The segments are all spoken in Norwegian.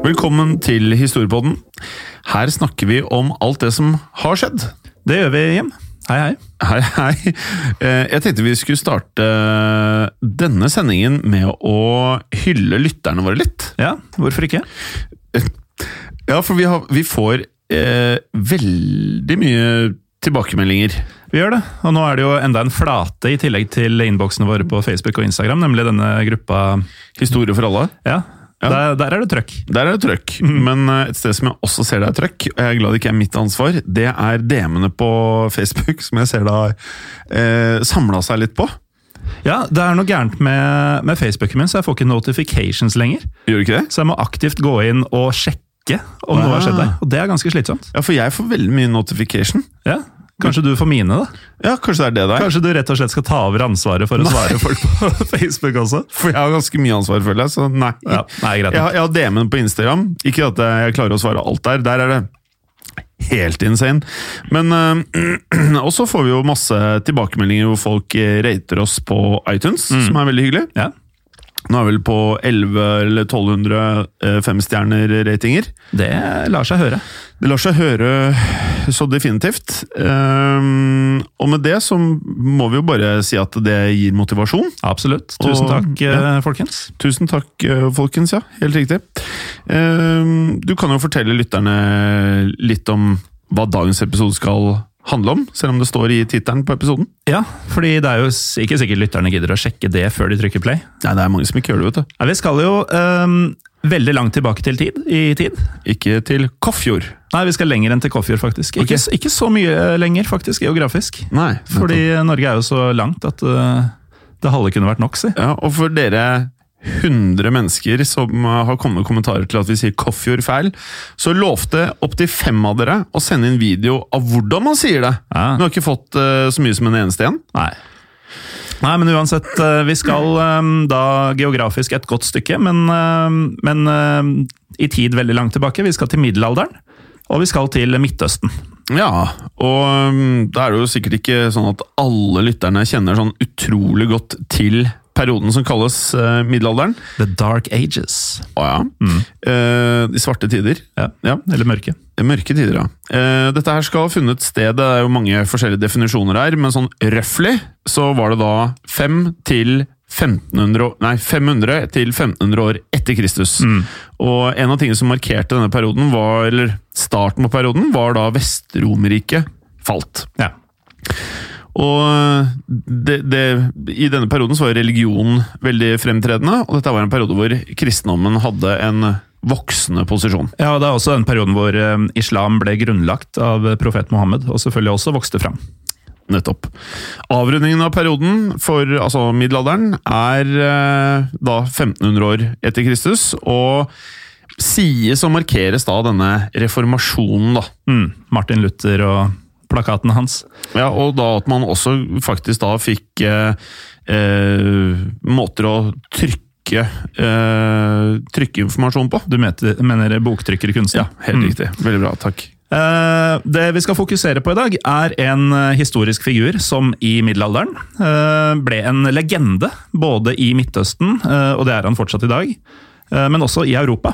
Velkommen til Historiepodden. Her snakker vi om alt det som har skjedd. Det gjør vi, Jim. Hei, hei. Hei, hei. Eh, Jeg tenkte vi skulle starte denne sendingen med å hylle lytterne våre litt. Ja, hvorfor ikke? Ja, for vi, har, vi får eh, veldig mye tilbakemeldinger. Vi gjør det. Og nå er det jo enda en flate i tillegg til innboksene våre på Facebook og Instagram, nemlig denne gruppa Historie for alle. Ja, Ja. Der, der er det trøkk. Der er det trøkk, men eh, et sted som jeg også ser det er trøkk, og jeg er glad det ikke er mitt ansvar, det er DM-ene på Facebook, som jeg ser det har eh, samla seg litt på. Ja, det er noe gærent med, med Facebooken min, så jeg får ikke notifications lenger. Gjør du ikke det? Så jeg må aktivt gå inn og sjekke om noe har skjedd der. Og det er ganske slitsomt. Ja, for jeg får veldig mye notification. Ja, Kanskje du får mine, da? Ja, kanskje det er det der. Kanskje du rett og slett skal ta over ansvaret for å svare folk på Facebook også? For jeg har ganske mye ansvar, føler jeg, så nei. Ja, nei, greit. Jeg jeg har DM-en på Instagram. Ikke at jeg klarer å svare alt der. Der er det helt insane. Men øh, Og så får vi jo masse tilbakemeldinger hvor folk eh, rater oss på iTunes, som er veldig hyggelig. Ja, Nå er vi vel på 11 eller 1200 eh, femstjerner-ratinger. Det lar seg høre. Det lar seg høre så definitivt. Ehm, og med det så må vi jo bare si at det gir motivasjon. Absolutt. Tusen Og- takk, ja. eh, folkens. Tusen takk, eh, folkens. Ja, helt riktig. Ehm, du kan jo fortelle lytterne litt om hva dagens episode skal handle om, selv om det står i tittelen på episoden. Ja, fordi det er jo ikke sikkert lytterne gidder å sjekke det før de trykker play. Nei, det er mange som ikke gjør det, vet du. Nei, vi skal jo ehm, veldig langt tilbake til tid, i tid. Ikke til Koffjord. Nei, vi skal lenger enn til Kåfjord, faktisk. Ikke, Ok. ikke så mye lenger, faktisk, geografisk. Nei, Fordi Norge er jo så langt at uh, det halve kunne vært nok, si. Ja, og for dere 100 mennesker som uh, har kommet med kommentarer til at vi sier Koffjord feil, så lovte opptil fem av dere å sende inn video av hvordan man sier det. Ja. Vi har ikke fått uh, så mye som en eneste igjen. Nei. Nei, men uansett, eh, vi skal eh, da geografisk et godt stykke, men, eh, men i tid veldig langt tilbake. Vi skal til middelalderen, og vi skal til Midtøsten. Ja, og da er det jo sikkert ikke sånn at alle lytterne kjenner sånn utrolig godt til perioden som kalles uh, middelalderen. The Dark Ages. Å ja. Eh, de svarte tider. Ja, Ja. Eller mørke. Mørke tider, ja. Uh, dette her skal ha funnet sted, det er jo mange forskjellige definisjoner her, men sånn røftlig så var det da 5 til 1500, nei, 500 til 1500 år etter Kristus. Og en av tingene som markerte denne perioden, var, eller starten på perioden, var da Vestromerriket falt. Ja. Og det, det, I denne perioden så var religion veldig fremtredende, og dette var en periode hvor kristendommen hadde en voksende posisjon. Ja, Det er også den perioden hvor eh, islam ble grunnlagt av profet Mohammed, og selvfølgelig også vokste fram. Nettopp. Avrundingen av perioden for altså middelalderen er eh, da 1500 år etter Kristus, og sies å markeres da denne reformasjonen, da. Mm, Martin Luther og plakatene hans. Ja, og da at man også faktisk da fikk eh, eh, måter å trykke eh, trykke informasjon på. Du mener, mener bokttrykkerkunsten? Ja, helt Mm. riktig. Veldig bra, takk. Eh, Det vi skal fokusere på i dag, er en eh, historisk figur som i middelalderen eh, ble en legende, både i Midtøsten, og det er han fortsatt i dag, men også i Europa.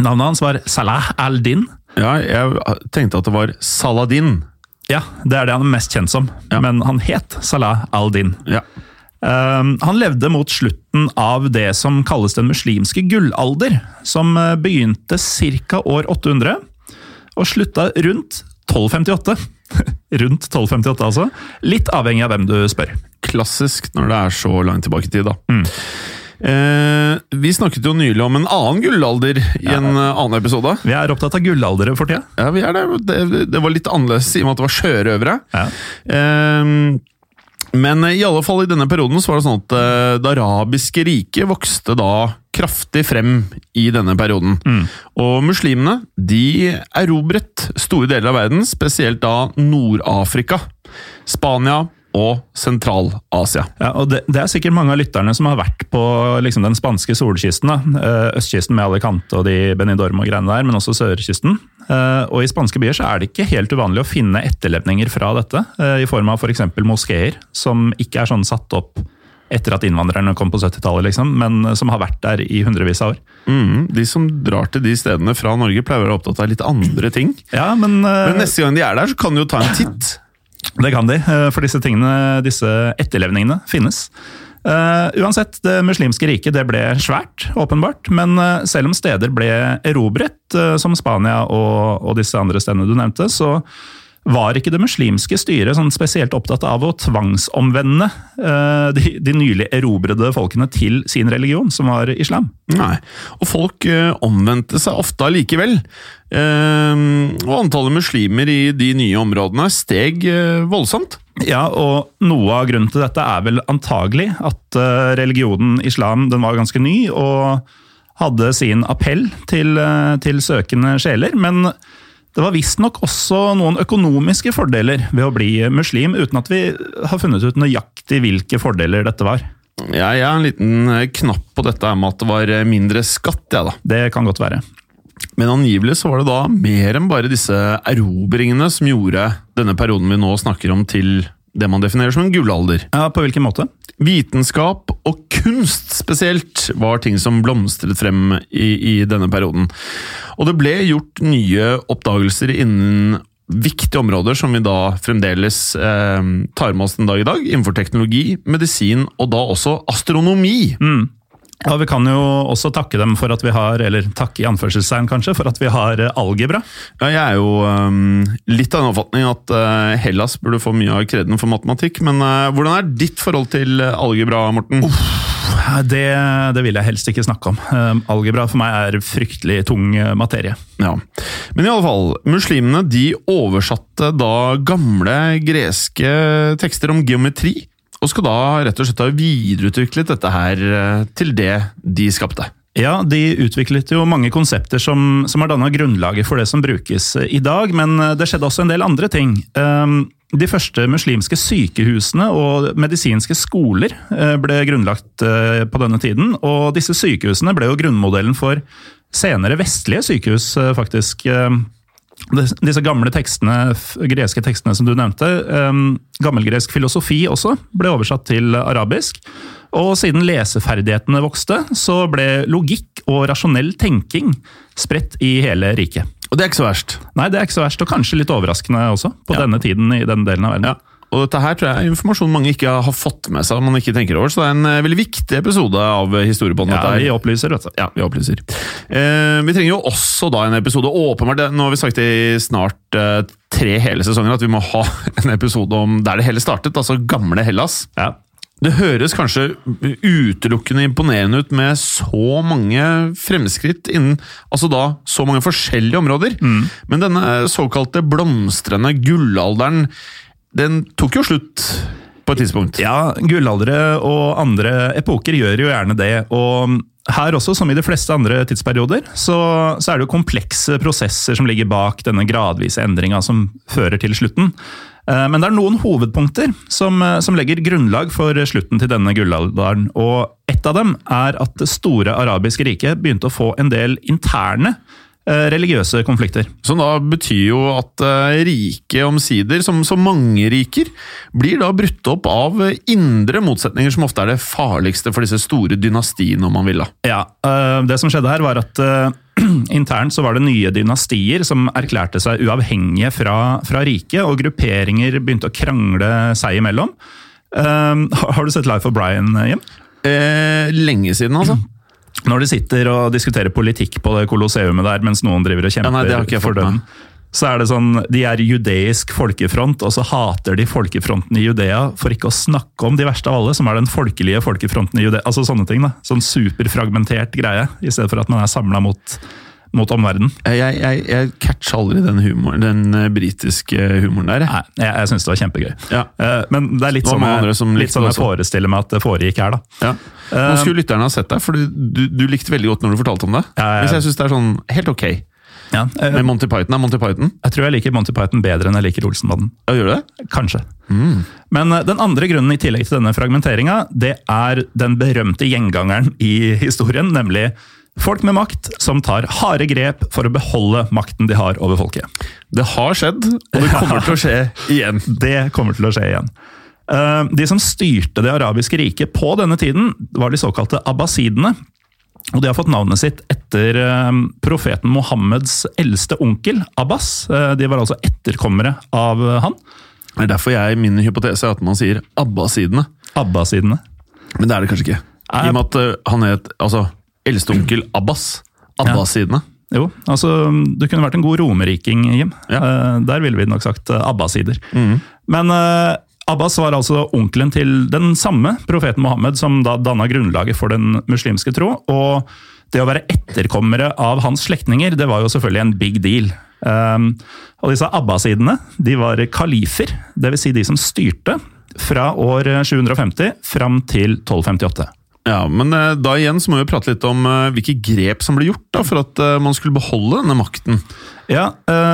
Navnet hans var Salah al-Din. Ja, jeg tenkte at det var Saladin. Ja, det er det han er mest kjent som, Ja. men han het Salah al-Din. Ja. Um, han levde mot slutten av det som kalles den muslimske gullalder, som uh, begynte ca. år 800 og slutta rundt 1258. rundt 1258, altså. Litt avhengig av hvem du spør. Klassisk når det er så langt tilbake i tid, da. Mm. Eh, vi snakket jo nylig om en annen gullalder i en eh, annen episode. Vi er opptatt av gullaldere for tida. Ja, vi er det. Det, det var litt annerledes i og med at det var sjørøvere. Ja. Eh, men i alle fall i denne perioden så var det sånn at eh, det arabiske riket vokste da kraftig frem i denne perioden. Og muslimene de erobret store deler av verden, spesielt da Nord-Afrika, Spania og Sentral-Asia. Ja, og det, det er sikkert mange av lytterne som har vært på liksom, den spanske solkysten. Da. Eh, Østkysten med Alicante og de Benidorm og greiene der, men også sørkysten. Eh, Og i spanske byer så er det ikke helt uvanlig å finne etterlevninger fra dette, eh, i form av f.eks. moskeer, som ikke er sånn satt opp etter at innvandrerne kom på 70-tallet, liksom, men som har vært der i hundrevis av år. Mm, de som drar til de stedene fra Norge, pleier å være opptatt av litt andre ting. Ja, men, Men neste gang de er der, så kan de jo ta en titt. Det kan de, eh, for disse tingene, disse etterlevningene finnes. Uh, uansett, det muslimske riket det ble svært, åpenbart. Men uh, selv om steder ble erobret, uh, som Spania og, og disse andre stedene du nevnte, så var ikke det muslimske styret sånn spesielt opptatt av å tvangsomvende eh, de, de nylig erobrede folkene til sin religion, som var islam. Nei, og folk eh, omvendte seg ofte allikevel. Eh, og antallet muslimer i de nye områdene steg voldsomt. Ja, og noe av grunnen til dette er vel antagelig at religionen islam den var ganske ny og hadde sin appell til, til søkende sjeler. Men det var visstnok også noen økonomiske fordeler ved å bli muslim, uten at vi har funnet ut nøyaktig hvilke fordeler dette var. Ja, jeg har en liten eh, knapp på dette med at det var eh, mindre skatt, jeg da. Det kan godt være. Men angivelig så var det da mer enn bare disse erobringene som gjorde denne perioden vi nå snakker om til det man definerer som en gullalder. Ja, På hvilken måte? Vitenskap og kunst spesielt var ting som blomstret frem i, i denne perioden. Og det ble gjort nye oppdagelser innen viktige områder som vi da fremdeles eh, tar med oss den dag i dag, innenfor teknologi, medisin og da også astronomi. Ja, Vi kan jo også takke dem for at vi har, eller takke i anførselstegn kanskje, for at vi har eh, algebra. Ja, jeg er jo um, litt av den oppfatning at uh, Hellas burde få mye av kreden for matematikk, men uh, hvordan er ditt forhold til algebra, Morten? Det, det vil jeg helst ikke snakke om. Eh, Algebra for meg er fryktelig tung materie. Ja, Men i alle fall, muslimene de oversatte da gamle greske tekster om geometri, og skal da rett og slett ha videreutviklet dette her uh, til det de skapte. Ja, De utviklet jo mange konsepter som, har danna grunnlaget for det som brukes eh, i dag, men eh, det skjedde også en del andre ting. Um, De første muslimske sykehusene og medisinske skoler eh, ble grunnlagt eh, på denne tiden, og disse sykehusene ble jo grunnmodellen for senere vestlige sykehus, eh, faktisk. Dis- Disse gamle tekstene, greske tekstene som du nevnte, gammelgresk filosofi også, ble oversatt til arabisk. Og siden leseferdighetene vokste, så ble logikk og rasjonell tenking spredt i hele riket. Og det er ikke så verst. Nei, det er ikke så verst, og kanskje litt overraskende også, på Ja. denne tiden i denne delen av verden. Ja. Og dette her tror jeg er informasjon mange ikke har fått med seg, man ikke tenker over, så det er en eh, veldig viktig episode av Historiebåndet. Ja, vi opplyser, vet du. Ja, vi opplyser. Eh, vi trenger jo også da en episode, åpenbart, nå har vi sagt i snart eh, tre hele sesonger, at vi må ha en episode om der det hele startet, altså gamle Hellas. Ja. Det høres kanskje utelukkende imponerende ut med så mange fremskritt innen altså da så mange forskjellige områder, men denne såkalte blomstrende gullalderen, den tok jo slutt på et tidspunkt. Ja, gullaldere og andre epoker gjør jo gjerne det. Og her også, som i de fleste andre tidsperioder, så, så er det jo komplekse prosesser som ligger bak denne gradvise endringa som fører til slutten. Eh, Men det er noen hovedpunkter som, eh, som legger grunnlag for slutten til denne gullalderen. Og ett av dem er at det store arabiske riket begynte å få en del interne religiøse konflikter. Som da betyr jo at rike riket omsider, som så mange riker, blir da brutt opp av eh, indre motsetninger, som ofte er det farligste for disse store dynastiene, om man vil. da. Ja, øh, Det som skjedde her, var at internt så var det nye dynastier som erklærte seg uavhengige fra, fra riket, og grupperinger begynte å krangle seg imellom. Har du sett Life of Brian, Jim? Eh, lenge siden, altså. Når de sitter og diskuterer politikk på det kolosseumet der, mens noen driver og Ja, kjemper nei, ikke jeg for dem, så er det sånn De er judeisk folkefront, og så hater de folkefronten i Judea for ikke å snakke om de verste av alle, som er den folkelige folkefronten i Judea. Altså sånne ting, da. Sånn superfragmentert greie, i stedet for at man er samla mot, mot omverdenen. Jeg, jeg, jeg, jeg catcher aldri den humoren, den eh, britiske humoren der. Nei, jeg, jeg syns det var kjempegøy. Ja. Eh, Men det er litt sånn jeg, litt sånn jeg forestiller meg at det foregikk her, da. Ja. Nå skulle lytterne ha sett deg, for du, du, du likte veldig godt når du fortalte om det. Ja. Hvis jeg syns det er sånn helt ok Ja, jeg, med Monty Python, er Monty Python? jeg tror jeg liker Monty Python bedre enn jeg liker Olsenbanden. Ja, gjør du det? Kanskje. Men eh, den andre grunnen i tillegg til denne fragmenteringa, det er den berømte gjengangeren i historien, nemlig folk med makt som tar harde grep for å beholde makten de har over folket. Det har skjedd, og det kommer til å skje igjen. Det kommer til å skje igjen. Eh, De som styrte det arabiske riket på denne tiden, var de såkalte abbasidene. Og de har fått navnet sitt etter eh, profeten Mohammeds eldste onkel, Abbas. Eh, De var altså etterkommere av han. Det er derfor jeg, min hypotese er at man sier abbasidene. Abbasidene. Men det er det kanskje ikke. I og med at han het altså, eldsteonkel Abbas. Abbasidene. Jo, altså du kunne vært en god romeriking, Jim. Ja. Uh, Der ville vi nok sagt eh, abbasider. Men uh, Abbas var altså onkelen til den samme profeten Mohammed som da danna grunnlaget for den muslimske tro. Og det å være etterkommere av hans slektninger, det var jo selvfølgelig en big deal. Um, og disse abbasidene, de var kalifer, dvs. Si de som styrte fra år 750 fram til 1258. Ja, men eh, da igjen så må vi prate litt om eh, hvilke grep som ble gjort da, for at eh, man skulle beholde denne makten. Ja,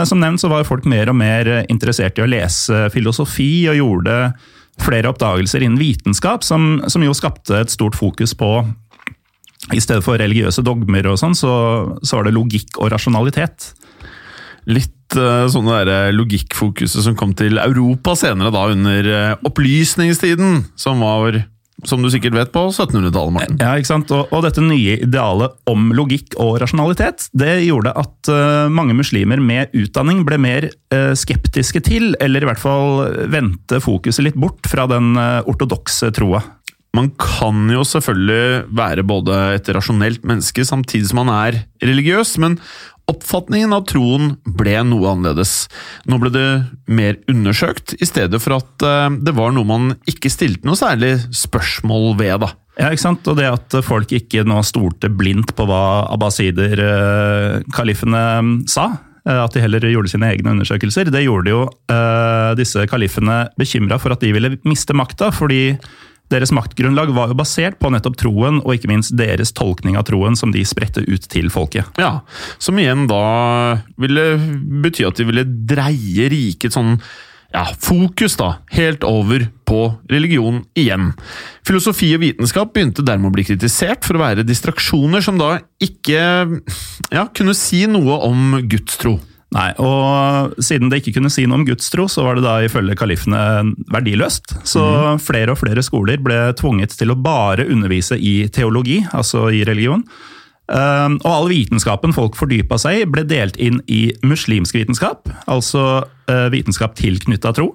Som nevnt så var folk mer og mer interessert i å lese filosofi, og gjorde flere oppdagelser innen vitenskap, som, som jo skapte et stort fokus på I stedet for religiøse dogmer og sånn, så, så var det logikk og rasjonalitet. Litt sånn sånne der logikkfokuset som kom til Europa senere, da under opplysningstiden, som var, som du sikkert vet, på 1700-tallet, Morten. Ja, ikke sant? Og, og dette nye idealet om logikk og rasjonalitet, det gjorde at uh, mange muslimer med utdanning ble mer uh, skeptiske til, eller i hvert fall vendte fokuset litt bort fra den uh, ortodokse troa. Man kan jo selvfølgelig være både et rasjonelt menneske samtidig som man er religiøs, men oppfatningen av troen ble noe annerledes. Nå ble det mer undersøkt, i stedet for at eh, det var noe man ikke stilte noe særlig spørsmål ved. da. Ja, ikke sant? Og det at folk ikke nå stolte blindt på hva abbasider, eh, kalifene, sa, eh, at de heller gjorde sine egne undersøkelser, det gjorde jo disse kalifene bekymra for at de ville miste makta, fordi deres maktgrunnlag var jo basert på nettopp troen, og ikke minst deres tolkning av troen, som de spredte ut til folket. Ja, Som igjen da ville bety at de ville dreie riket sånn ja, fokus da, helt over på religion igjen. Filosofi og vitenskap begynte dermed å bli kritisert for å være distraksjoner som da ikke ja, kunne si noe om gudstro. Nei, og siden det ikke kunne si noe om gudstro, så var det da ifølge kalifene verdiløst. Så flere og flere skoler ble tvunget til å bare undervise i teologi, altså i religion. Um, og all vitenskapen folk fordypa seg i, ble delt inn i muslimsk vitenskap, altså uh, vitenskap tilknytta tro,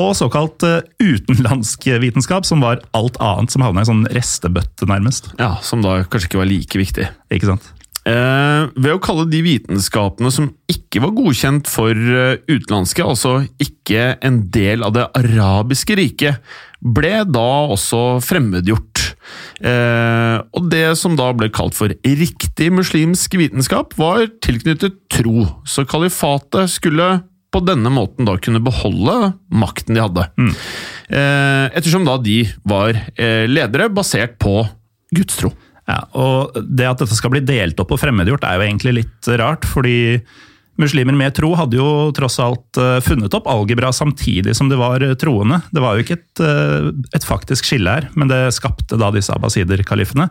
og såkalt uh, utenlandsk vitenskap, som var alt annet som havna i sånn restebøtte, nærmest. Ja, Som da kanskje ikke var like viktig. Ikke sant? Eh, ved å kalle de vitenskapene som ikke var godkjent for eh, utenlandske, altså ikke en del av det arabiske riket, ble da også fremmedgjort. Eh, og det som da ble kalt for riktig muslimsk vitenskap, var tilknyttet tro, så kalifatet skulle på denne måten da kunne beholde makten de hadde. Eh, ettersom da de var eh, ledere basert på gudstro. Ja, og Det at dette skal bli delt opp og fremmedgjort, er jo egentlig litt rart. fordi muslimer med tro hadde jo tross alt eh, funnet opp algebra samtidig som de var eh, troende. Det var jo ikke et, eh, et faktisk skille her, men det skapte da disse abbasider-kalifene.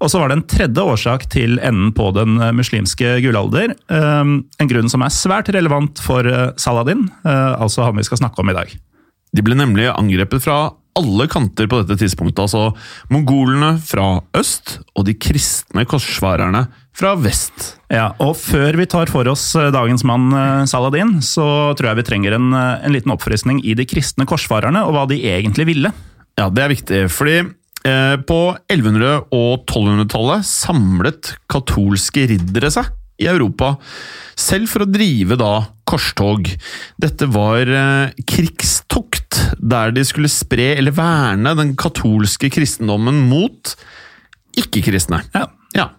Og så var det en tredje årsak til enden på den muslimske gullalder. eh, En grunn som er svært relevant for Saladin, altså han vi skal snakke om i dag. De ble nemlig angrepet fra alle kanter på dette tidspunktet. Altså mongolene fra øst og de kristne korsfarerne fra vest. Ja, og Før vi tar for oss eh, dagens mann eh, Saladin, så tror jeg vi trenger en, eh, en liten oppfriskning i de kristne korsfarerne og hva de egentlig ville. Ja, det er viktig, fordi eh, på 1100- og 1200-tallet samlet katolske riddere seg i Europa, selv for å drive da korstog. Dette var eh, krigstokt, der de skulle spre eller verne den katolske kristendommen mot ikke-kristne. Ja. Ja.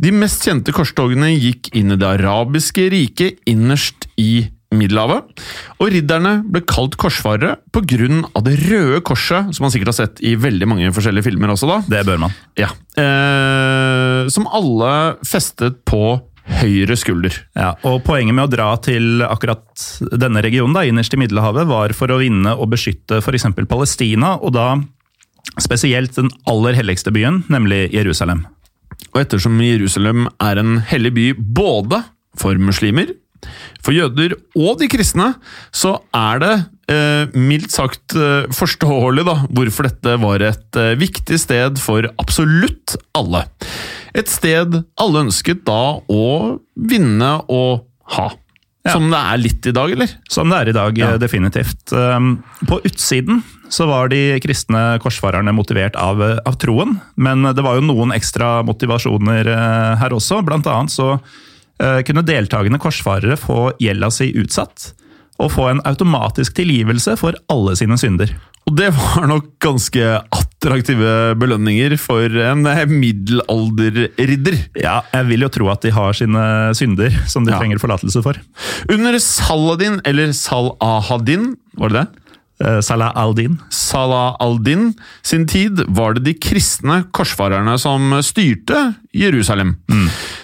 De mest kjente korstogene gikk inn i det arabiske riket innerst i Middelhavet, og ridderne ble kalt korsfarere pga. det røde korset, som man sikkert har sett i veldig mange forskjellige filmer også. da. Det bør man. Ja. Eh, som alle festet på høyre skulder. Ja, og Poenget med å dra til akkurat denne regionen, da, innerst i Middelhavet, var for å vinne og beskytte f.eks. Palestina, og da spesielt den aller helligste byen, nemlig Jerusalem. Og ettersom Jerusalem er en hellig by både for muslimer, for jøder og de kristne, så er det eh, mildt sagt eh, forståelig da, hvorfor dette var et eh, viktig sted for absolutt alle. Et sted alle ønsket da å vinne og ha. Ja. Som det er litt i dag, eller? Som det er i dag, Ja. eh, definitivt. Um, På utsiden så var de kristne korsfarerne motivert av, eh, av troen, men det var jo noen ekstra motivasjoner eh, her også. Blant annet så kunne deltakende korsfarere få gjelda si utsatt, og få en automatisk tilgivelse for alle sine synder. Og det var nok ganske attraktive belønninger for en middelalderridder. Ja, jeg vil jo tro at de har sine synder som de Ja. trenger forlatelse for. Under Saladin, eller Salahadin, var det det? Eh, Salah al-Din. Salah al-Din sin tid var det de kristne korsfarerne som styrte Jerusalem.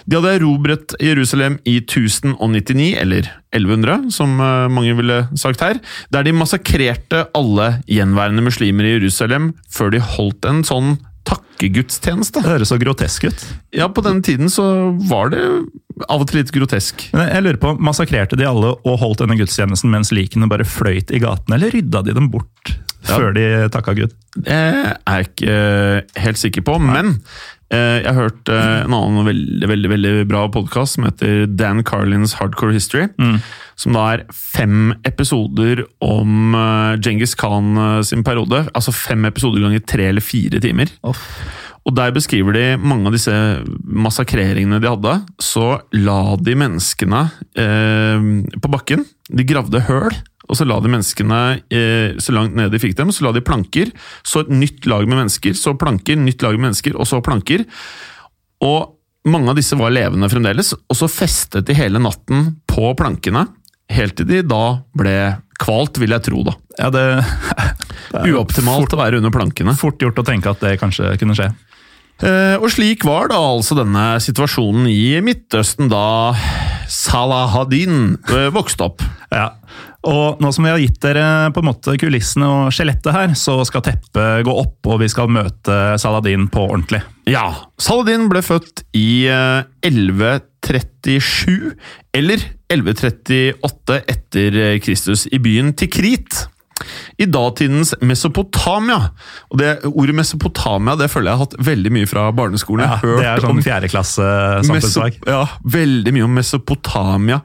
De hadde erobret Jerusalem i 1099, eller 1100, som eh, mange ville sagt her, der de massakrerte alle gjenværende muslimer i Jerusalem før de holdt en sånn takkegudstjeneste. Det høres så grotesk ut. Ja, på den tiden så var det av og til litt grotesk. Men jeg lurer på, Massakrerte de alle og holdt denne gudstjenesten mens likene bare fløyt i gatene, eller rydda de dem bort Ja. før de takka Gud? Det er jeg ikke helt sikker på, men eh, jeg hørte eh, en annen veldig veldig, veldig bra podkast som heter Dan Carlins Hardcore History. Som da er fem episoder om Genghis Djengis Khan eh, sin periode. Altså fem episoder ganger tre eller fire timer. Og der beskriver de mange av disse massakreringene de hadde. Så la de menneskene eh, på bakken. De gravde høl. Og så la de menneskene eh, så langt ned de fikk dem, så la de planker. Så et nytt lag med mennesker, så planker, nytt lag med mennesker, og så planker. Og mange av disse var levende fremdeles, og så festet de hele natten på plankene. Helt til de da ble kvalt, vil jeg tro, da. Ja, det, det er Uoptimalt Uoptimalt å være under plankene. Fort gjort å tenke at det kanskje kunne skje. Eh, og slik var da altså denne situasjonen i Midtøsten da Salahadin eh, vokste opp. Ja. Og nå som vi har gitt dere på en måte kulissene og skjelettet her, så skal teppet gå opp, og vi skal møte Saladin på ordentlig. Ja, Saladin ble født i eh, 1137, eller 1138 etter eh, Kristus, i byen Tikrit. I datidens Mesopotamia. Og det Ordet Mesopotamia det føler jeg har hatt veldig mye fra barneskolen. Ja, det er sånn fjerdeklasse samfunnsfag. Ja, veldig mye om Mesopotamia,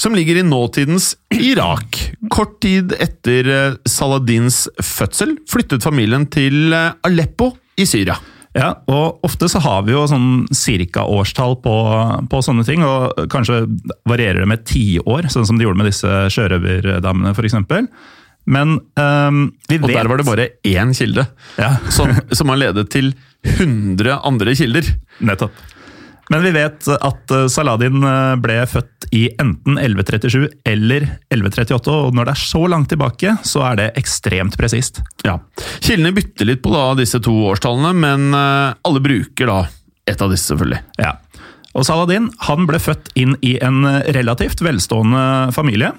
som ligger i nåtidens Irak. Kort tid etter eh, Saladins fødsel flyttet familien til eh, Aleppo i Syria. Ja, og ofte så har vi jo sånn cirka årstall på, på sånne ting, og kanskje varierer det med tiår, sånn som de gjorde med disse sjørøverdamene f.eks. Men um, vi Og der var det bare én kilde, Ja. som, som har ledet til 100 andre kilder. Nettopp. Men vi vet at eh, Saladin eh, ble født i enten 1137 eller 1138, og når det er så langt tilbake, så er det ekstremt presist. Ja. Kildene bytter litt på da, disse to årstallene, men eh, alle bruker da et av disse, selvfølgelig. Ja. Og Saladin han ble født inn i en relativt velstående familie.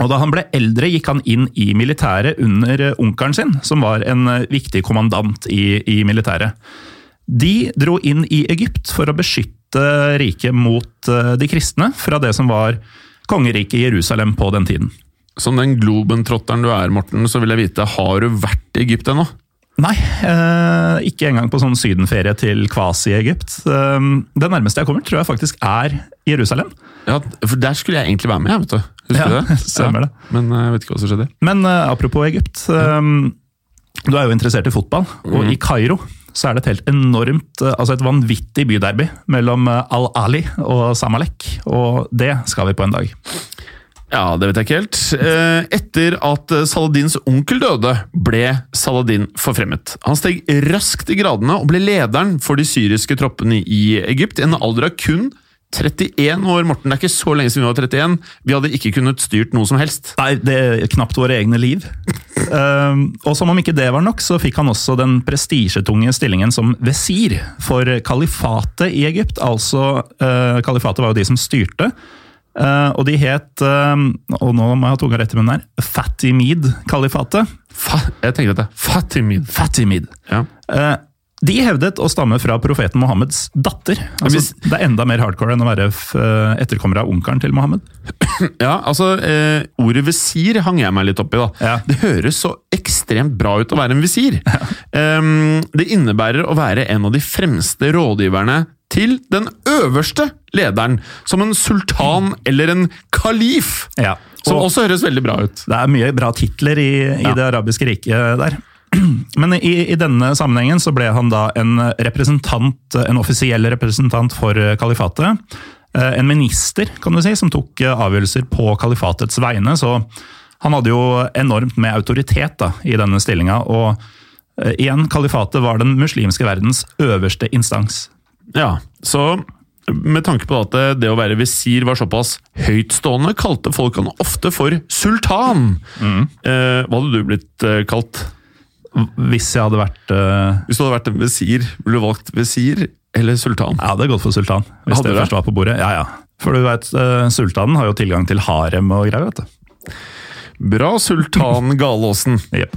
Og Da han ble eldre, gikk han inn i militæret under onkelen sin, som var en viktig kommandant i, i militæret. De dro inn i Egypt for å beskytte riket mot eh, de kristne fra det som var kongeriket Jerusalem på den tiden. Som den globentrotteren du er, Morten, så vil jeg vite, har du vært i Egypt ennå? Nei, eh, ikke engang på sånn sydenferie til Kvasi-Egypt. Eh, det nærmeste jeg kommer, tror jeg faktisk er Jerusalem. Ja, for Der skulle jeg egentlig være med, vet du. Husker Ja, det? stemmer det. Men eh, jeg vet ikke hva som skjedde. Men eh, apropos Egypt. eh, du er jo interessert i fotball, og i Kairo så er det et helt enormt, eh, altså et vanvittig byderby mellom Al-Ali og Samalek. Og det skal vi på en dag. Ja, det vet jeg ikke helt. Eh, Etter at eh, Saladins onkel døde, ble Saladin forfremmet. Han steg raskt i gradene og ble lederen for de syriske troppene i Egypt i en alder av kun 31 år. Morten, det er ikke så lenge siden vi var 31. Vi hadde ikke kunnet styrt noe som helst. Nei, det er knapt våre egne liv. Um, og som om ikke det var nok, så fikk han også den prestisjetunge stillingen som vesir for kalifatet i Egypt. Altså, uh, Kalifatet var jo de som styrte. Uh, og de het, uh, og nå må jeg ha tunga rett i munnen her, Fatimid-kalifatet. Fa jeg tenker at det er Fatimid. Fatimid. Ja. Uh, de hevdet å stamme fra profeten Mohammeds datter. Altså, Hvis- det er enda mer hardcore enn å være etterkommer av onkelen til Mohammed. Ja, altså, eh, Ordet visir hang jeg meg litt opp i. da. Ja. Det høres så ekstremt bra ut å være en visir. Em, det innebærer å være en av de fremste rådgiverne til den øverste lederen, som en sultan eller en kalif. Ja. Som også høres veldig bra ut. Det er mye bra titler i, i Ja. det arabiske riket der. Men i, i denne sammenhengen så ble han da en representant, en offisiell representant for kalifatet. Eh, En minister, kan du si, som tok eh, avgjørelser på kalifatets vegne. Så han hadde jo enormt med autoritet da, i denne stillinga. Og eh, igjen, kalifatet var den muslimske verdens øverste instans. Ja, så med tanke på at det, det å være visir var såpass høytstående, kalte folk han ofte for sultan. Eh, hva hadde du blitt eh, kalt? Hvis jeg hadde vært eh, Hvis du hadde vært en visir, ville du valgt visir eller sultan? Jeg hadde gått for sultan, hvis Hadde det først var på bordet. Ja, ja. For du vet, eh, sultanen har jo tilgang til harem og greier, vet du. Bra, sultan Galåsen. Jepp.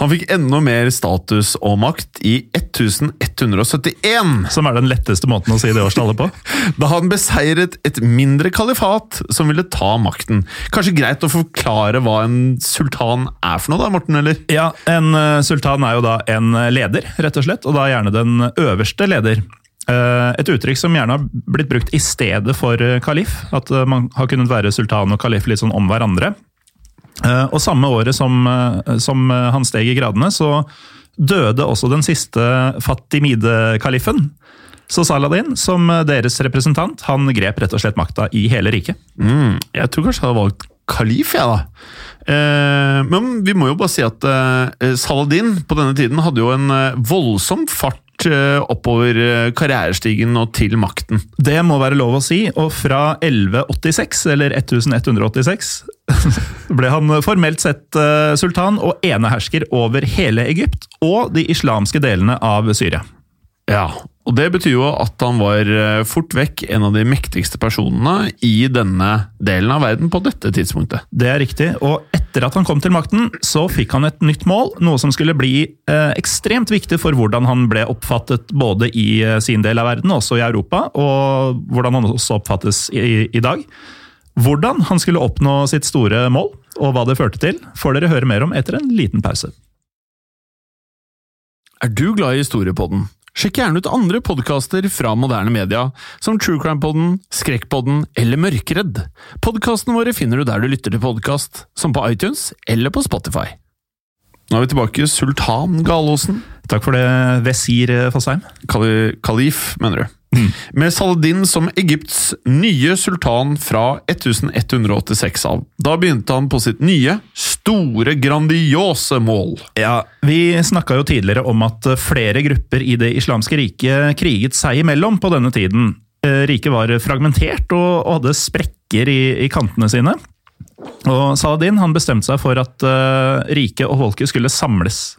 Han fikk enda mer status og makt i 1171, Som er den letteste måten å si det årstallet på. da han beseiret et mindre kalifat som ville ta makten. Kanskje greit å forklare hva en sultan er for noe, da, Morten? eller? Ja, En eh, sultan er jo da en leder, rett og slett, og da gjerne den øverste leder. Eh, Et uttrykk som gjerne har blitt brukt i stedet for eh, kalif. At man har kunnet være sultan og kalif litt sånn om hverandre. Eh, Og samme året som, eh, som eh, han steg i gradene, så døde også den siste Fatimide-kalifen. Så Saladin, som deres representant, han grep rett og slett makta i hele riket. Mm, jeg tror kanskje jeg hadde valgt kalif, jeg, da. Eh, men vi må jo bare si at eh, Saladin på denne tiden hadde jo en voldsom fart eh, oppover eh, karrierestigen og til makten. Det må være lov å si, og fra 1186, eller 1186, ble han formelt sett eh, sultan og enehersker over hele Egypt og de islamske delene av Syria. Ja, og det betyr jo at han var eh, fort vekk en av de mektigste personene i denne delen av verden på dette tidspunktet. Det er riktig, og etter at han kom til makten, så fikk han et nytt mål, noe som skulle bli eh, ekstremt viktig for hvordan han ble oppfattet både i eh, sin del av verden, også i Europa, og hvordan han også oppfattes i, i dag. Hvordan han skulle oppnå sitt store mål, og hva det førte til, får dere høre mer om etter en liten pause. Er du glad i historiepodden? Sjekk gjerne ut andre podkaster fra moderne media, som True Crime-podden, Skrekkpodden eller Mørkredd. Podkastene våre finner du der du lytter til podkast, som på iTunes eller på Spotify. Nå er vi tilbake. Sultan Galåsen. Takk for det, Wesir Fasheim. Kali kalif, mener du. Med Saladin som Egypts nye sultan fra 1186 av. Da begynte han på sitt nye, store, grandiose mål. Ja, Vi snakka jo tidligere om at flere grupper i det islamske riket kriget seg imellom på denne tiden. Eh, Riket var fragmentert og hadde sprekker i, i kantene sine. Og Saladin han bestemte seg for at uh, riket og folket skulle samles.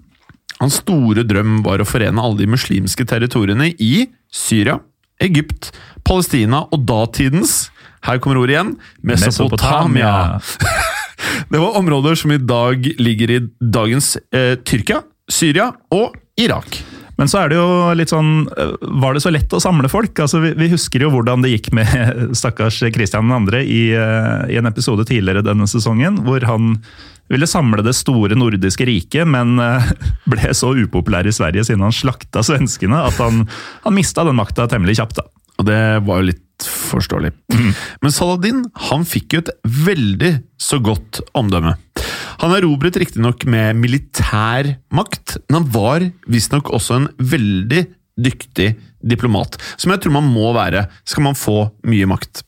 Hans store drøm var å forene alle de muslimske territoriene i Syria, Egypt, Palestina og datidens her kommer ordet igjen Mesopotamia. Det var områder som i dag ligger i dagens eh, Tyrkia, Syria og Irak. Men så er det jo litt sånn øh, Var det så lett å samle folk? Altså, vi, vi husker jo hvordan det gikk med stakkars Kristian 2. I, øh, i en episode tidligere denne sesongen, hvor han ville samle det store nordiske riket, men øh, ble så upopulær i Sverige siden han slakta svenskene at han, han mista den makta temmelig kjapt. da. Og det var jo litt forståelig. Men Saladin han fikk jo et veldig så godt omdømme. Han erobret riktignok med militær makt, men han var visstnok også en veldig dyktig diplomat, som jeg tror man må være skal man få mye makt.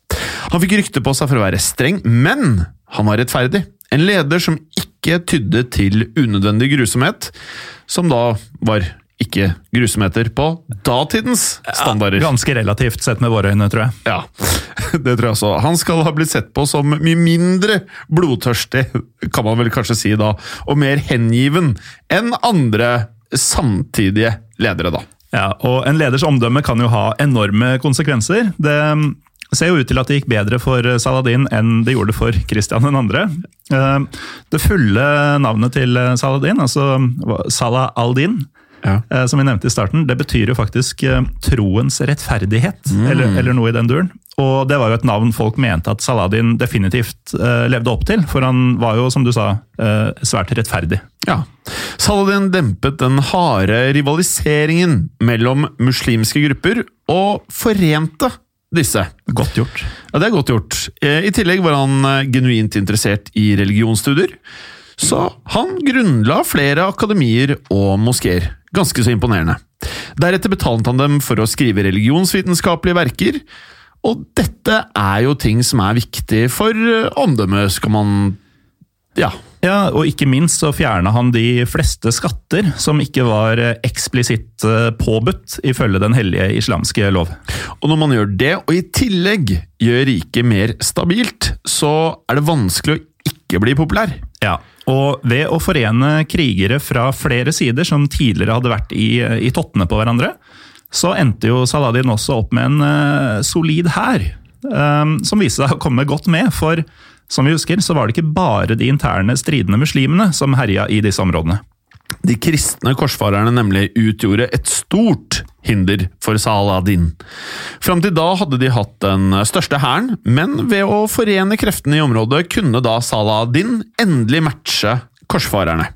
Han fikk rykte på seg for å være streng, men han var rettferdig. En leder som ikke tydde til unødvendig grusomhet, som da var ikke grusomheter på datidens standarder. Ja, ganske relativt sett med våre øyne, tror jeg. Ja, det tror jeg også. Han skal ha blitt sett på som mye mindre blodtørstig, kan man vel kanskje si da, og mer hengiven enn andre samtidige ledere, da. Ja, og en leders omdømme kan jo ha enorme konsekvenser. Det ser jo ut til at det gikk bedre for Saladin enn det gjorde for Christian 2. Det fulle navnet til Saladin, altså Salah al-Din, Ja. eh, som vi nevnte i starten, det betyr jo faktisk eh, troens rettferdighet, eller, eller noe i den duren. Og det var jo et navn folk mente at Saladin definitivt eh, levde opp til, for han var jo, som du sa, eh, svært rettferdig. Ja. Saladin dempet den harde rivaliseringen mellom muslimske grupper, og forente disse. Godt gjort. Ja, det er godt gjort. Eh, I tillegg var han eh, genuint interessert i religionsstudier, så han grunnla flere akademier og moskeer. Ganske så imponerende. Deretter betalte han dem for å skrive religionsvitenskapelige verker, og dette er jo ting som er viktig for eh, omdømmet, skal man Ja. Ja, og ikke minst så fjerna han de fleste skatter som ikke var eh, eksplisitt eh, påbudt ifølge den hellige islamske lov. Og når man gjør det, og i tillegg gjør riket mer stabilt, så er det vanskelig å ikke bli populær. Ja, og ved å forene krigere fra flere sider som tidligere hadde vært i, i tottene på hverandre, så endte jo Saladin også opp med en uh, solid hær, um, som viste seg å komme godt med. For som vi husker, så var det ikke bare de interne stridende muslimene som herja i disse områdene. De kristne korsfarerne nemlig utgjorde et stort hinder for Saladin. Fram til da hadde de hatt den største hæren, men ved å forene kreftene i området kunne da Saladin endelig matche korsfarerne.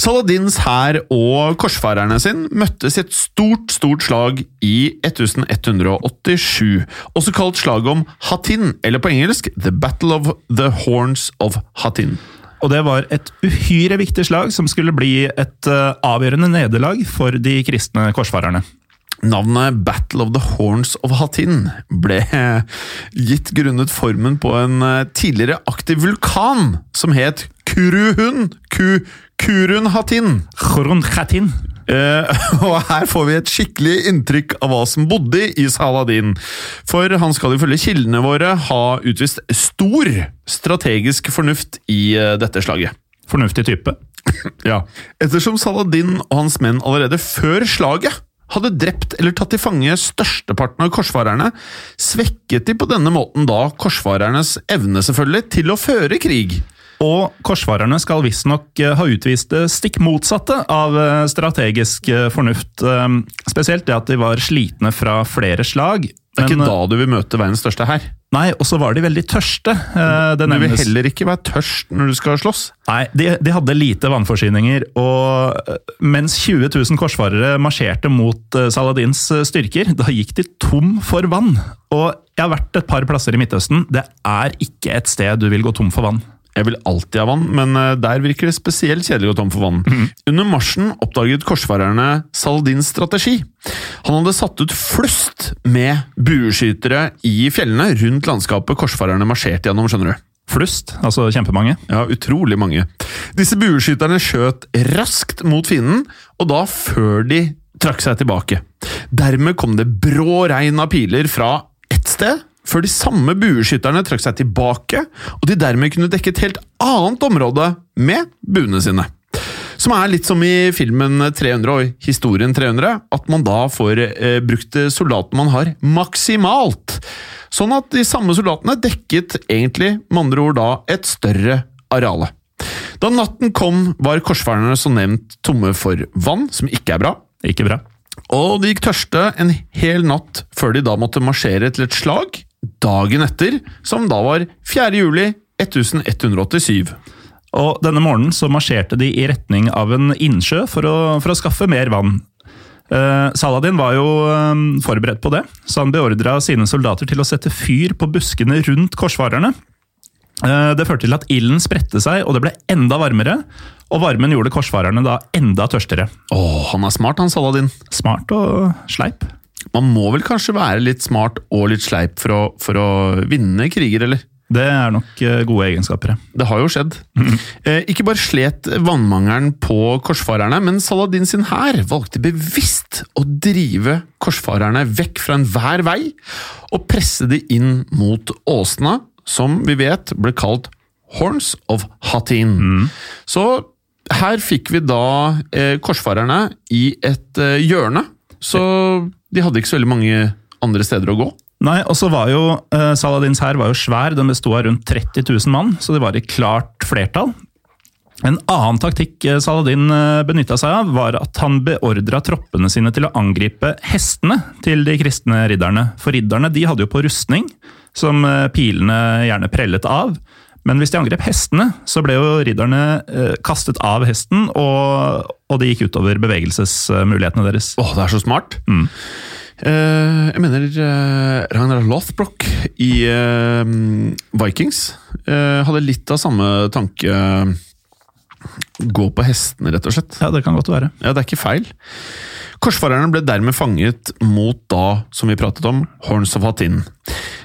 Saladins hær og korsfarerne sin møttes i et stort, stort slag i 1187, også kalt slaget om Hattin, eller på engelsk The Battle of the Horns of Hattin. Og det var et uhyre viktig slag som skulle bli et eh, avgjørende nederlag for de kristne korsfarerne. Navnet Battle of the Horns of Hattin ble gitt grunnet formen på en eh, tidligere aktiv vulkan som het Kuruhun Ku, Kurun Hattin. Kurun Hatin. Uh, og her får vi et skikkelig inntrykk av hva som bodde i Saladin. For han skal ifølge kildene våre ha utvist stor strategisk fornuft i uh, dette slaget. Fornuftig type. Ja. Ettersom Saladin og hans menn allerede før slaget hadde drept eller tatt til fange størsteparten av korsfarerne, svekket de på denne måten da korsfarernes evne selvfølgelig til å føre krig. Og korsfarerne skal visstnok eh, ha utvist det stikk motsatte av eh, strategisk eh, fornuft. Spesielt det at de var slitne fra flere slag. Det er Men, ikke da du vil møte verdens største her. Nei, og så var de veldig tørste. Du vil heller ikke være tørst når du skal slåss. Nei, de, de hadde lite vannforsyninger, og mens 20 000 korsfarere marsjerte mot Saladins styrker, da gikk de tom for vann. Og jeg har vært et par plasser i Midtøsten. Det er ikke et sted du vil gå tom for vann. Jeg vil alltid ha vann, men eh, der virker det spesielt kjedelig å gå tom for vann. Under marsjen oppdaget korsfarerne Saladins strategi. Han hadde satt ut flust med bueskytere i fjellene rundt landskapet korsfarerne marsjerte gjennom, skjønner du. Flust, altså kjempemange. Ja, utrolig mange. Disse bueskytterne skjøt raskt mot fienden, og da før de trakk seg tilbake. Dermed kom det brå regn av piler fra ett sted, før de samme bueskytterne trakk seg tilbake, og de dermed kunne dekke et helt annet område med buene sine. Som er litt som i filmen 300 og historien 300, at man da får eh, brukt soldatene man har, maksimalt. Sånn at de samme soldatene dekket egentlig, med andre ord da, et større areale. Da natten kom, var korsfarerne som nevnt tomme for vann, som ikke er bra. Ikke bra. Og de gikk tørste en hel natt før de da måtte marsjere til et slag dagen etter, som da var 4. juli 1187. Og denne morgenen så marsjerte de i retning av en innsjø for å, for å skaffe mer vann. Uh, Saladin var jo um, forberedt på det, så han beordra sine soldater til å sette fyr på buskene rundt korsfarerne. Uh, det førte til at ilden spredte seg, og det ble enda varmere. Og varmen gjorde korsfarerne da enda tørstere. Åh, han er smart, han Saladin. Smart og sleip. Man må vel kanskje være litt smart og litt sleip for å, for å vinne kriger, eller? Det er nok eh, gode egenskaper. Det har jo skjedd. Mm. Eh, ikke bare slet vannmangelen på korsfarerne, men Saladin sin hær valgte bevisst å drive korsfarerne vekk fra enhver vei, og presse de inn mot åsene, som vi vet ble kalt Horns of Hatin. Mm. Så her fikk vi da eh, korsfarerne i et eh, hjørne, så de hadde ikke så veldig mange andre steder å gå. Nei, og så var jo uh, Saladins hær var jo svær, den besto av rundt 30 000 mann, så det var i klart flertall. En annen taktikk eh, Saladin eh, benytta seg av, var at han beordra troppene sine til å angripe hestene til de kristne ridderne. For ridderne de hadde jo på rustning, som pilene gjerne prellet av. Men hvis de angrep hestene, så ble jo ridderne kastet av hesten, og, og det gikk utover bevegelsesmulighetene deres. Åh, det er så smart! Mm. Uh, jeg mener uh, Ragnar Lothbrok i uh, Vikings hadde litt av samme tanke. Gå på hestene, rett og slett. Ja, Det kan godt være. Ja, Det er ikke feil. Korsfarerne ble dermed fanget mot da, som vi pratet om, Horns of Hatin.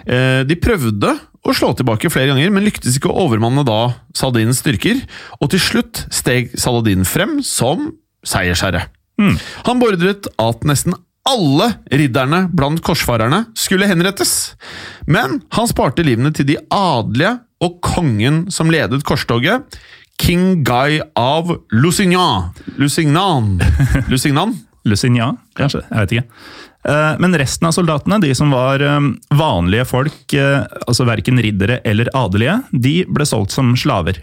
De prøvde å slå tilbake flere ganger, men lyktes ikke å overmanne da Saladins styrker, og til slutt steg Saladin frem som seiersherre. Mm. Han beordret at nesten alle ridderne blant korsfarerne skulle henrettes, men han sparte livene til de adelige og kongen som ledet korstoget, King Guy av Lusignan. Lusignan? Lusignan? Lusignan, kanskje? Jeg vet ikke. Eh, men resten av soldatene, de som var eh, vanlige folk, eh, altså verken riddere eller adelige, de ble solgt som slaver.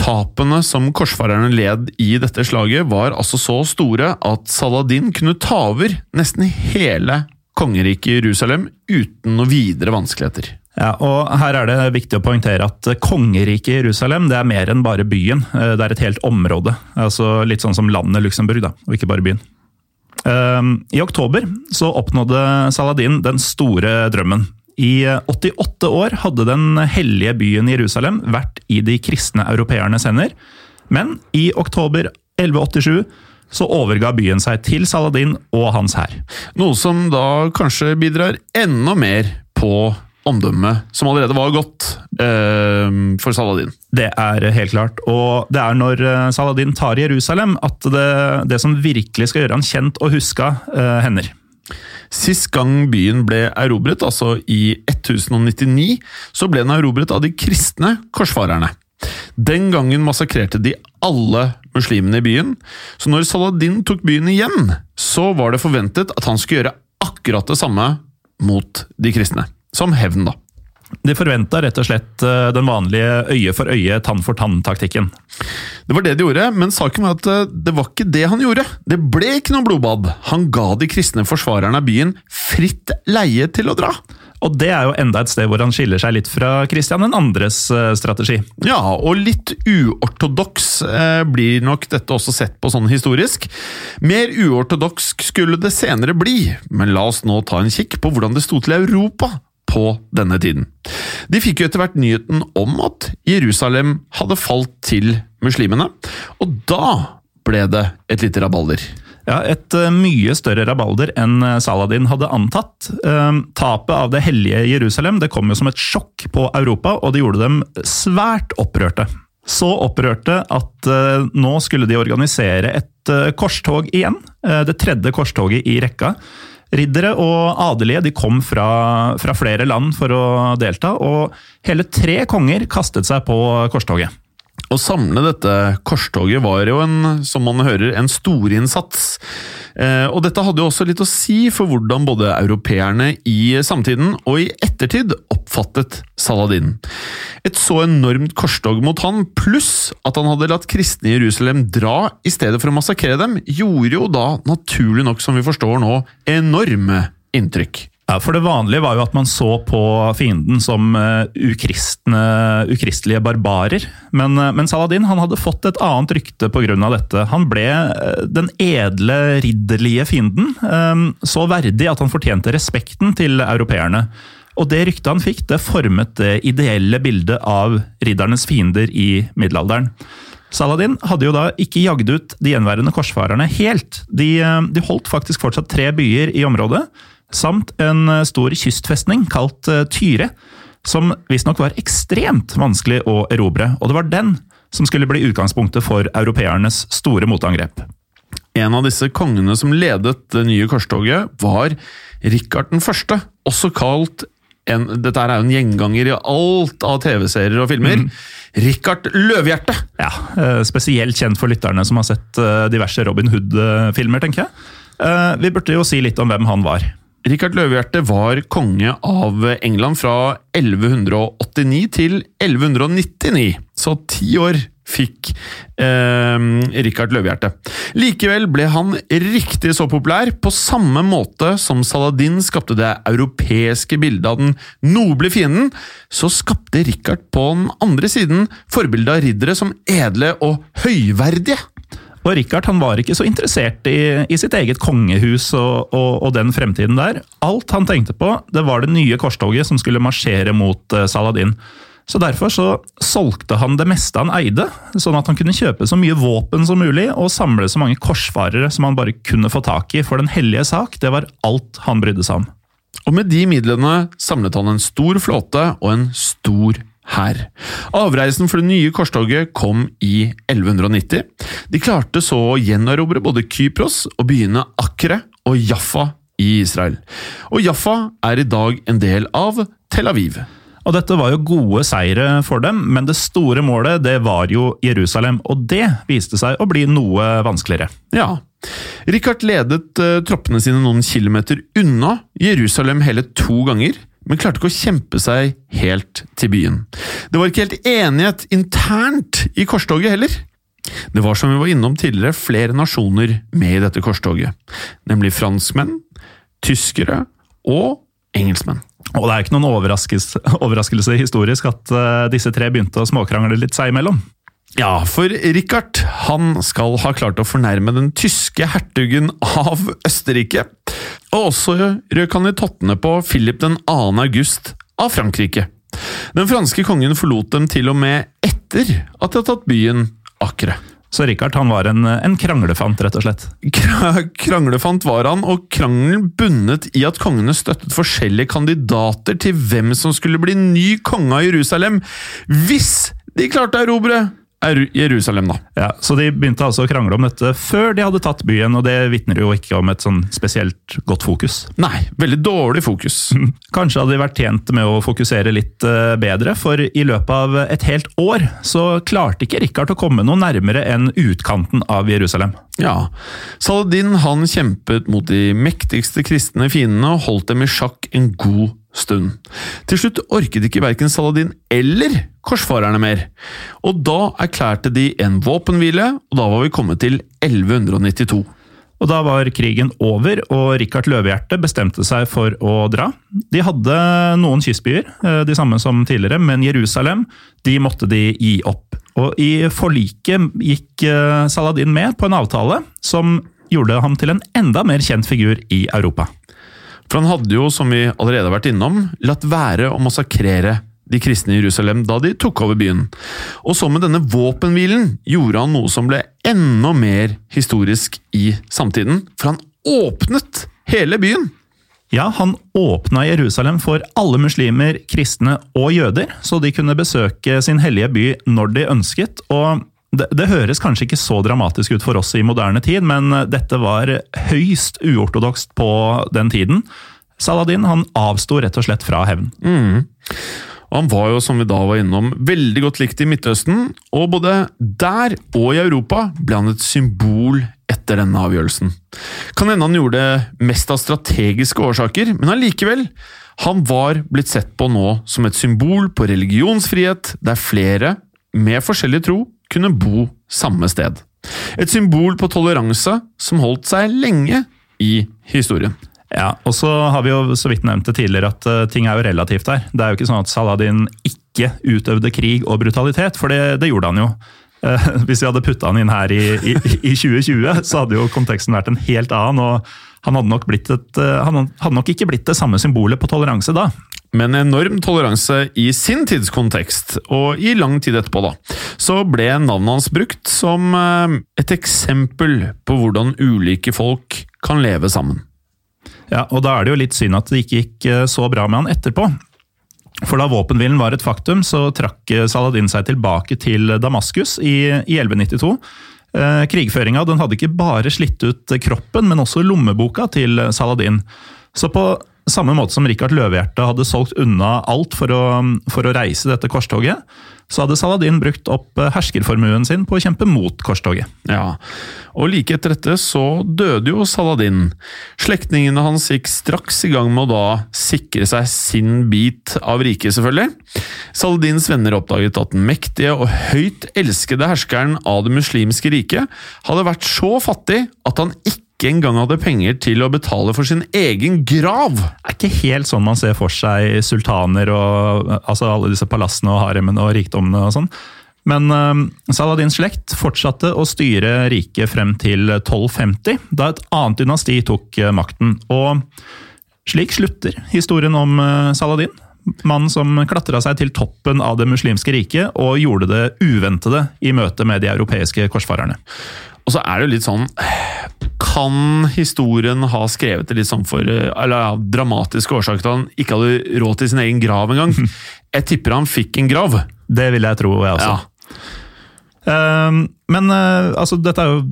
Tapene som korsfarerne led i dette slaget, var altså så store at Saladin kunne ta over nesten hele kongeriket Jerusalem uten noe videre vanskeligheter. Ja, og Her er det viktig å poengtere at kongeriket Jerusalem det er mer enn bare byen. Det er et helt område. altså Litt sånn som landet Luxembourg, da, og ikke bare byen. Eh, I oktober så oppnådde Saladin den store drømmen. I 88 år hadde den hellige byen Jerusalem vært i de kristne europeernes hender, men i oktober 1187 så overga byen seg til Saladin og hans hær. Noe som da kanskje bidrar enda mer på omdømmet, som allerede var godt eh, for Saladin. Det er helt klart. Og det er når eh, Saladin tar Jerusalem at det, det som virkelig skal gjøre han kjent og huska, eh, hender. Sist gang byen ble erobret, altså i 1099, så ble den erobret av de kristne korsfarerne. Den gangen massakrerte de alle muslimene i byen, så når Saladin tok byen igjen, så var det forventet at han skulle gjøre akkurat det samme mot de kristne. Som hevn, da. De forventa rett og slett eh, den vanlige øye for øye, tann for tann-taktikken. Det var det de gjorde, men saken var at eh, det var ikke det han gjorde. Det ble ikke noe blodbad. Han ga de kristne forsvarerne av byen fritt leie til å dra. Og det er jo enda et sted hvor han skiller seg litt fra Christian 2.s andres strategi. Ja, og litt uortodoks blir nok dette også sett på sånn historisk. Mer uortodoks skulle det senere bli, men la oss nå ta en kikk på hvordan det sto til Europa på denne tiden. De fikk jo etter hvert nyheten om at Jerusalem hadde falt til muslimene, og da ble det et lite rabalder. Ja, Et uh, mye større rabalder enn uh, Saladin hadde antatt. Uh, tapet av det hellige Jerusalem det kom jo som et sjokk på Europa, og det gjorde dem svært opprørte. Så opprørte at nå skulle de organisere et korstog igjen. det tredje korstoget i rekka. Riddere og adelige de kom fra, fra, flere land for å delta, og hele tre konger kastet seg på korstoget. Å samle dette korstoget var jo en, som man hører, en storinnsats. Eh, og dette hadde jo også litt å si for hvordan både europeerne i samtiden og i ettertid oppfattet Saladin. Et så enormt korstog mot han, pluss at han hadde latt kristne i Jerusalem dra i stedet for å massakrere dem, gjorde jo da, naturlig nok som vi forstår nå, enorme inntrykk. Ja, for Det vanlige var jo at man så på fienden som uh, ukristne, ukristelige barbarer. Men, uh, men, Saladin hadde fått et annet rykte pga. dette. Han ble uh, den edle, ridderlige fienden. så verdig at han fortjente respekten til europeerne. Og det ryktet han fikk, det formet det ideelle bildet av riddernes fiender i middelalderen. Saladin hadde jo da ikke jagd ut de gjenværende korsfarerne helt. De, de holdt faktisk fortsatt tre byer i området samt en eh, stor kystfestning kalt eh, Tyre, som visstnok var ekstremt vanskelig å erobre, og det var den som skulle bli utgangspunktet for europeernes store motangrep. En av disse kongene som ledet det nye korstoget, var Rikard den første, også kalt en, dette er jo en gjenganger i alt av TV-serier og filmer. Mm. Rikard Løvhjerte! Ja, eh, Spesielt kjent for lytterne som har sett diverse Robin Hood-filmer, tenker jeg. Vi burde jo si litt om hvem han var. Rikard Løvehjerte var konge av England fra 1189 til 1199, så ti år fikk eh, Rikard Løvehjerte. Likevel ble han riktig så populær, på samme måte som Saladin skapte det europeiske bildet av den noble fienden, så skapte Rikard på den andre siden forbildet av riddere som edle og høyverdige. Og Richard han var ikke så interessert i, i sitt eget kongehus og, og, og, den fremtiden der. Alt han tenkte på, det var det nye korstoget som skulle marsjere mot uh, Saladin. Så Derfor så solgte han det meste han eide, sånn at han kunne kjøpe så mye våpen som mulig og samle så mange korsfarere som han bare kunne få tak i, for den hellige sak, det var alt han brydde seg om. Og med de midlene samlet han en stor flåte og en stor hær. Avreisen for det nye korstoget kom i 1190. De klarte så å gjenerobre både Kypros og byene Akre og Jaffa i Israel. Og Jaffa er i dag en del av Tel Aviv. Og Dette var jo gode seire for dem, men det store målet det var jo Jerusalem. Og det viste seg å bli noe vanskeligere. Ja. Richard ledet uh, troppene sine noen kilometer unna Jerusalem hele to ganger men klarte ikke å kjempe seg helt til byen. Det var ikke helt enighet internt i korstoget heller. Det var som vi var innom tidligere, flere nasjoner med i dette korstoget, nemlig franskmenn, tyskere og engelskmenn. Og det er ikke noen overraskelse, overraskelse historisk at uh, disse tre begynte å småkrangle litt seg imellom. Ja, for Richard han skal ha klart å fornærme den tyske hertugen av Østerrike. Og også røk han i tottene på Philip 2. august av Frankrike. Den franske kongen forlot dem til og med etter at de hadde tatt byen Acre. Så Richard han var en, en, kranglefant, rett og slett? Kranglefant var han, og krangelen bunnet i at kongene støttet forskjellige kandidater til hvem som skulle bli ny konge av Jerusalem, hvis de klarte å erobre er Jerusalem, da. Ja, Så de begynte altså å krangle om dette før de hadde tatt byen, og det vitner jo ikke om et sånn spesielt godt fokus. Nei, veldig dårlig fokus. Kanskje hadde de vært tjent med å fokusere litt eh, bedre, for i løpet av et helt år så klarte ikke Rikard å komme noe nærmere enn utkanten av Jerusalem. Ja, Saladin han kjempet mot de mektigste kristne fiendene og holdt dem i sjakk en god stund. Til slutt orket ikke verken Saladin eller korsfarerne mer, og da erklærte de en våpenhvile, og da var vi kommet til 1192. Og Da var krigen over, og Rikard Løvehjerte bestemte seg for å dra. De hadde noen kystbyer, eh, de samme som tidligere, men Jerusalem de måtte de gi opp. Og I forliket gikk eh, Saladin med på en avtale som gjorde ham til en enda mer kjent figur i Europa. For han hadde jo, som vi allerede har vært innom, latt være å massakrere de kristne i Jerusalem da de tok over byen. Og så med denne våpenhvilen gjorde han noe som ble enda mer historisk i samtiden, for han åpnet hele byen! Ja, han åpna Jerusalem for alle muslimer, kristne og jøder, så de kunne besøke sin hellige by når de ønsket. og det, det, høres kanskje ikke så dramatisk ut for oss i moderne tid, men dette var høyst uortodokst på den tiden. Saladin han avsto rett og slett fra hevn. Mm. Han var jo, som vi da var innom, veldig godt likt i Midtøsten, og både der og i Europa ble han et symbol etter denne avgjørelsen. Kan hende han gjorde det mest av strategiske årsaker, men allikevel. Han var blitt sett på nå som et symbol på religionsfrihet, der flere med forskjellig tro kunne bo samme sted. Et symbol på toleranse som holdt seg lenge i historien. Ja, og så har vi jo så vidt nevnt det tidligere at uh, ting er jo relativt her. Det er jo ikke sånn at Saladin ikke utøvde krig og brutalitet, for det, det gjorde han jo. Uh, hvis vi hadde putta han inn her i, i, i, 2020, så hadde jo konteksten vært en helt annen. og han hadde, nok et, uh, han hadde nok ikke blitt det samme symbolet på toleranse da. Men enorm toleranse i sin tidskontekst, og i lang tid etterpå, da, så ble navnet hans brukt som et eksempel på hvordan ulike folk kan leve sammen. Ja, og Da er det jo litt synd at det ikke gikk eh, så bra med han etterpå. For da våpenhvilen var et faktum, så trakk eh, Saladin seg tilbake til Damaskus i, i 1192. Eh, krigføringa hadde ikke bare slitt ut kroppen, men også lommeboka til Saladin. Så på samme måte som Rikard Løvehjerte hadde solgt unna alt for å, for å reise dette korstoget, så hadde Saladin brukt opp eh, herskerformuen sin på å kjempe mot korstoget. Ja, og like etter dette så døde jo Saladin. Slektningene hans gikk straks i gang med å da sikre seg sin bit av riket, selvfølgelig. Saladins venner oppdaget at den mektige og høyt elskede herskeren av det muslimske riket hadde vært så fattig at han ikke ikke engang hadde penger til å betale for sin egen grav! Det er ikke helt sånn man ser for seg sultaner og altså alle disse palassene og haremene og rikdommene og sånn. Men uh, Saladins slekt fortsatte å styre riket frem til 1250, da et annet dynasti tok uh, makten. Og slik slutter historien om uh, Saladin. Mannen som klatra seg til toppen av det muslimske riket og gjorde det uventede i møte med de europeiske korsfarerne. Og så er det jo litt sånn Kan historien ha skrevet det litt sånn for eller ja, dramatiske årsaker til at han ikke hadde råd til sin egen grav engang? Jeg tipper han fikk en grav. Det vil jeg tro, jeg også. Ja. Ehm, men uh, altså, dette er jo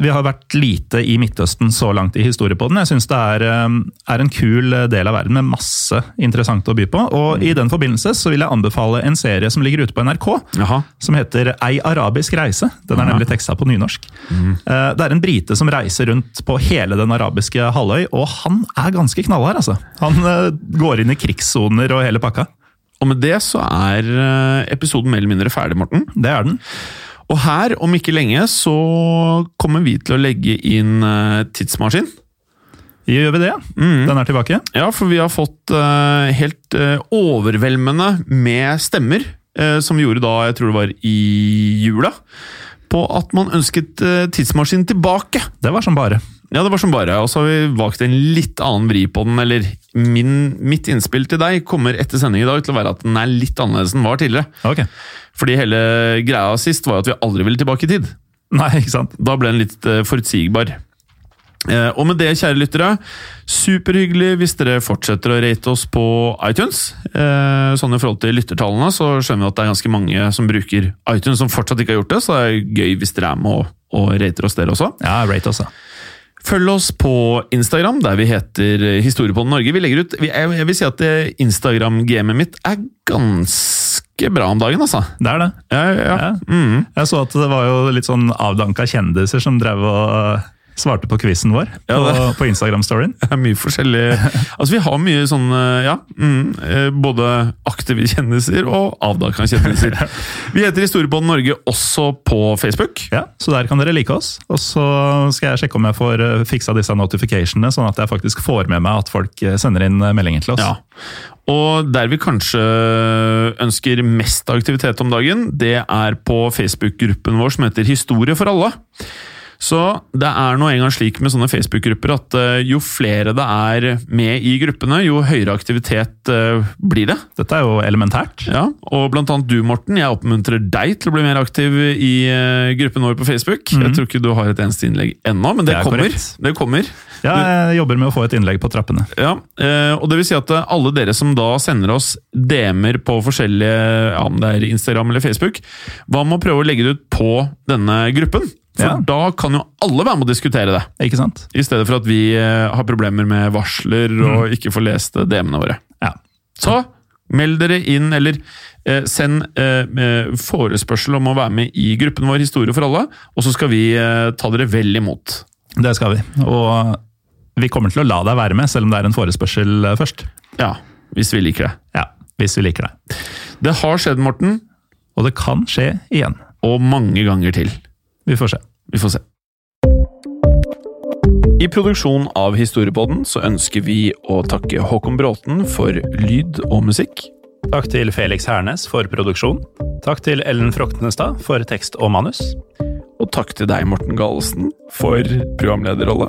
Vi har vært lite i Midtøsten så langt i historiepodden. Jeg syns det er, um, er, en kul del av verden med masse interessant å by på. Og mm. i den forbindelse så vil jeg anbefale en serie som ligger ute på NRK, Aha. som heter Ei arabisk reise. Den er nemlig teksta på nynorsk. Mm. Det er en brite som reiser rundt på hele den arabiske halvøy, og han er ganske knallhard, altså. Han går inn i krigssoner og hele pakka. Og med det så er episoden mer eller mindre ferdig, Morten. Det er den. Og her, om ikke lenge, så kommer vi til å legge inn uh, tidsmaskin. Gjør vi det? Mm. Den er tilbake? Ja, for vi har fått uh, helt uh, overveldende med stemmer, som vi gjorde da, jeg tror det var i jula, på at man ønsket tidsmaskin tilbake. Det var som bare. Ja, det var som bare. Og så har vi valgt en litt annen vri på den. Eller min, mitt innspill til deg kommer etter sending i dag til å være at den er litt annerledes enn den var tidligere. Okay. Fordi hele greia sist var at vi aldri ville tilbake i tid. Nei, ikke sant? Da ble den litt uh, forutsigbar. Uh, og med det, kjære lyttere, superhyggelig hvis dere fortsetter å rate oss på iTunes. Uh, sånn i forhold til lyttertallene, så skjønner vi at det er ganske mange som bruker iTunes som fortsatt ikke har gjort det, så det er gøy hvis dere er med og, og rater oss, dere også. Ja, rate oss da. Følg oss på Instagram, der vi heter Historiepodden Norge. Vi legger ut, jeg vil si at Instagram-gamet mitt er ganske bra om dagen, altså. Det er det. Ja, ja. ja. Mm. Jeg så at det var jo litt sånn avdanka kjendiser som drev og svarte på quizen vår ja, på, på Instagram-storyen. Det er mye forskjellig Altså, vi har mye sånn, ja. Mm, eh, både aktive kjendiser og avdaka kjendiser. Vi heter Historiepodden Norge også på Facebook. Ja, Så der kan dere like oss. Og så skal jeg sjekke om jeg får eh, fiksa disse notificationene, sånn at jeg faktisk får med meg at folk eh, sender inn meldinger til oss. Ja. Og der vi kanskje ønsker mest aktivitet om dagen, det er på Facebook-gruppen vår som heter Historie for alle. Så det er nå engang slik med sånne Facebook-grupper at uh, jo flere det er med i gruppene, jo høyere aktivitet uh, blir det. Dette er jo elementært. Ja, og blant annet du, Morten. Jeg oppmuntrer deg til å bli mer aktiv i uh, gruppen vår på Facebook. Mm. Jeg tror ikke du har et eneste innlegg ennå, men det, det kommer. Det kommer. Ja, jeg jobber med å få et innlegg på trappene. Ja, og det vil si at alle dere som da sender oss DM-er på forskjellige ja, om det er Instagram eller Facebook, hva med å prøve å legge det ut på denne gruppen? For ja. da kan jo alle være med å diskutere det. Ikke sant? I stedet for at vi eh, har problemer med varsler og mm. ikke får lest DM-ene våre. Ja. Så Meld dere inn, eller eh, send eh, eh, forespørsel om å være med i gruppen vår Historie for alle, og så skal vi eh, ta dere vel imot. Det skal vi. Og vi kommer til å la deg være med, selv om det er en forespørsel eh, først. Ja, hvis vi liker det. Ja, hvis vi liker det. Det har skjedd, Morten, Og det kan skje igjen. og mange ganger til. Vi får se. Vi får se. I produksjonen av Historiepodden så ønsker vi å takke Håkon Bråten for lyd og musikk. Takk til Felix Hernes for produksjon. Takk til Ellen Froktenestad for tekst og manus. Og takk til deg, Morten Galesen, for programlederrolle.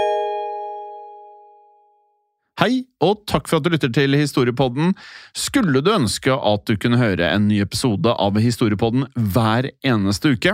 Hei, og takk for at du lytter til Historiepodden. Skulle du ønske at du kunne høre en ny episode av Historiepodden hver eneste uke?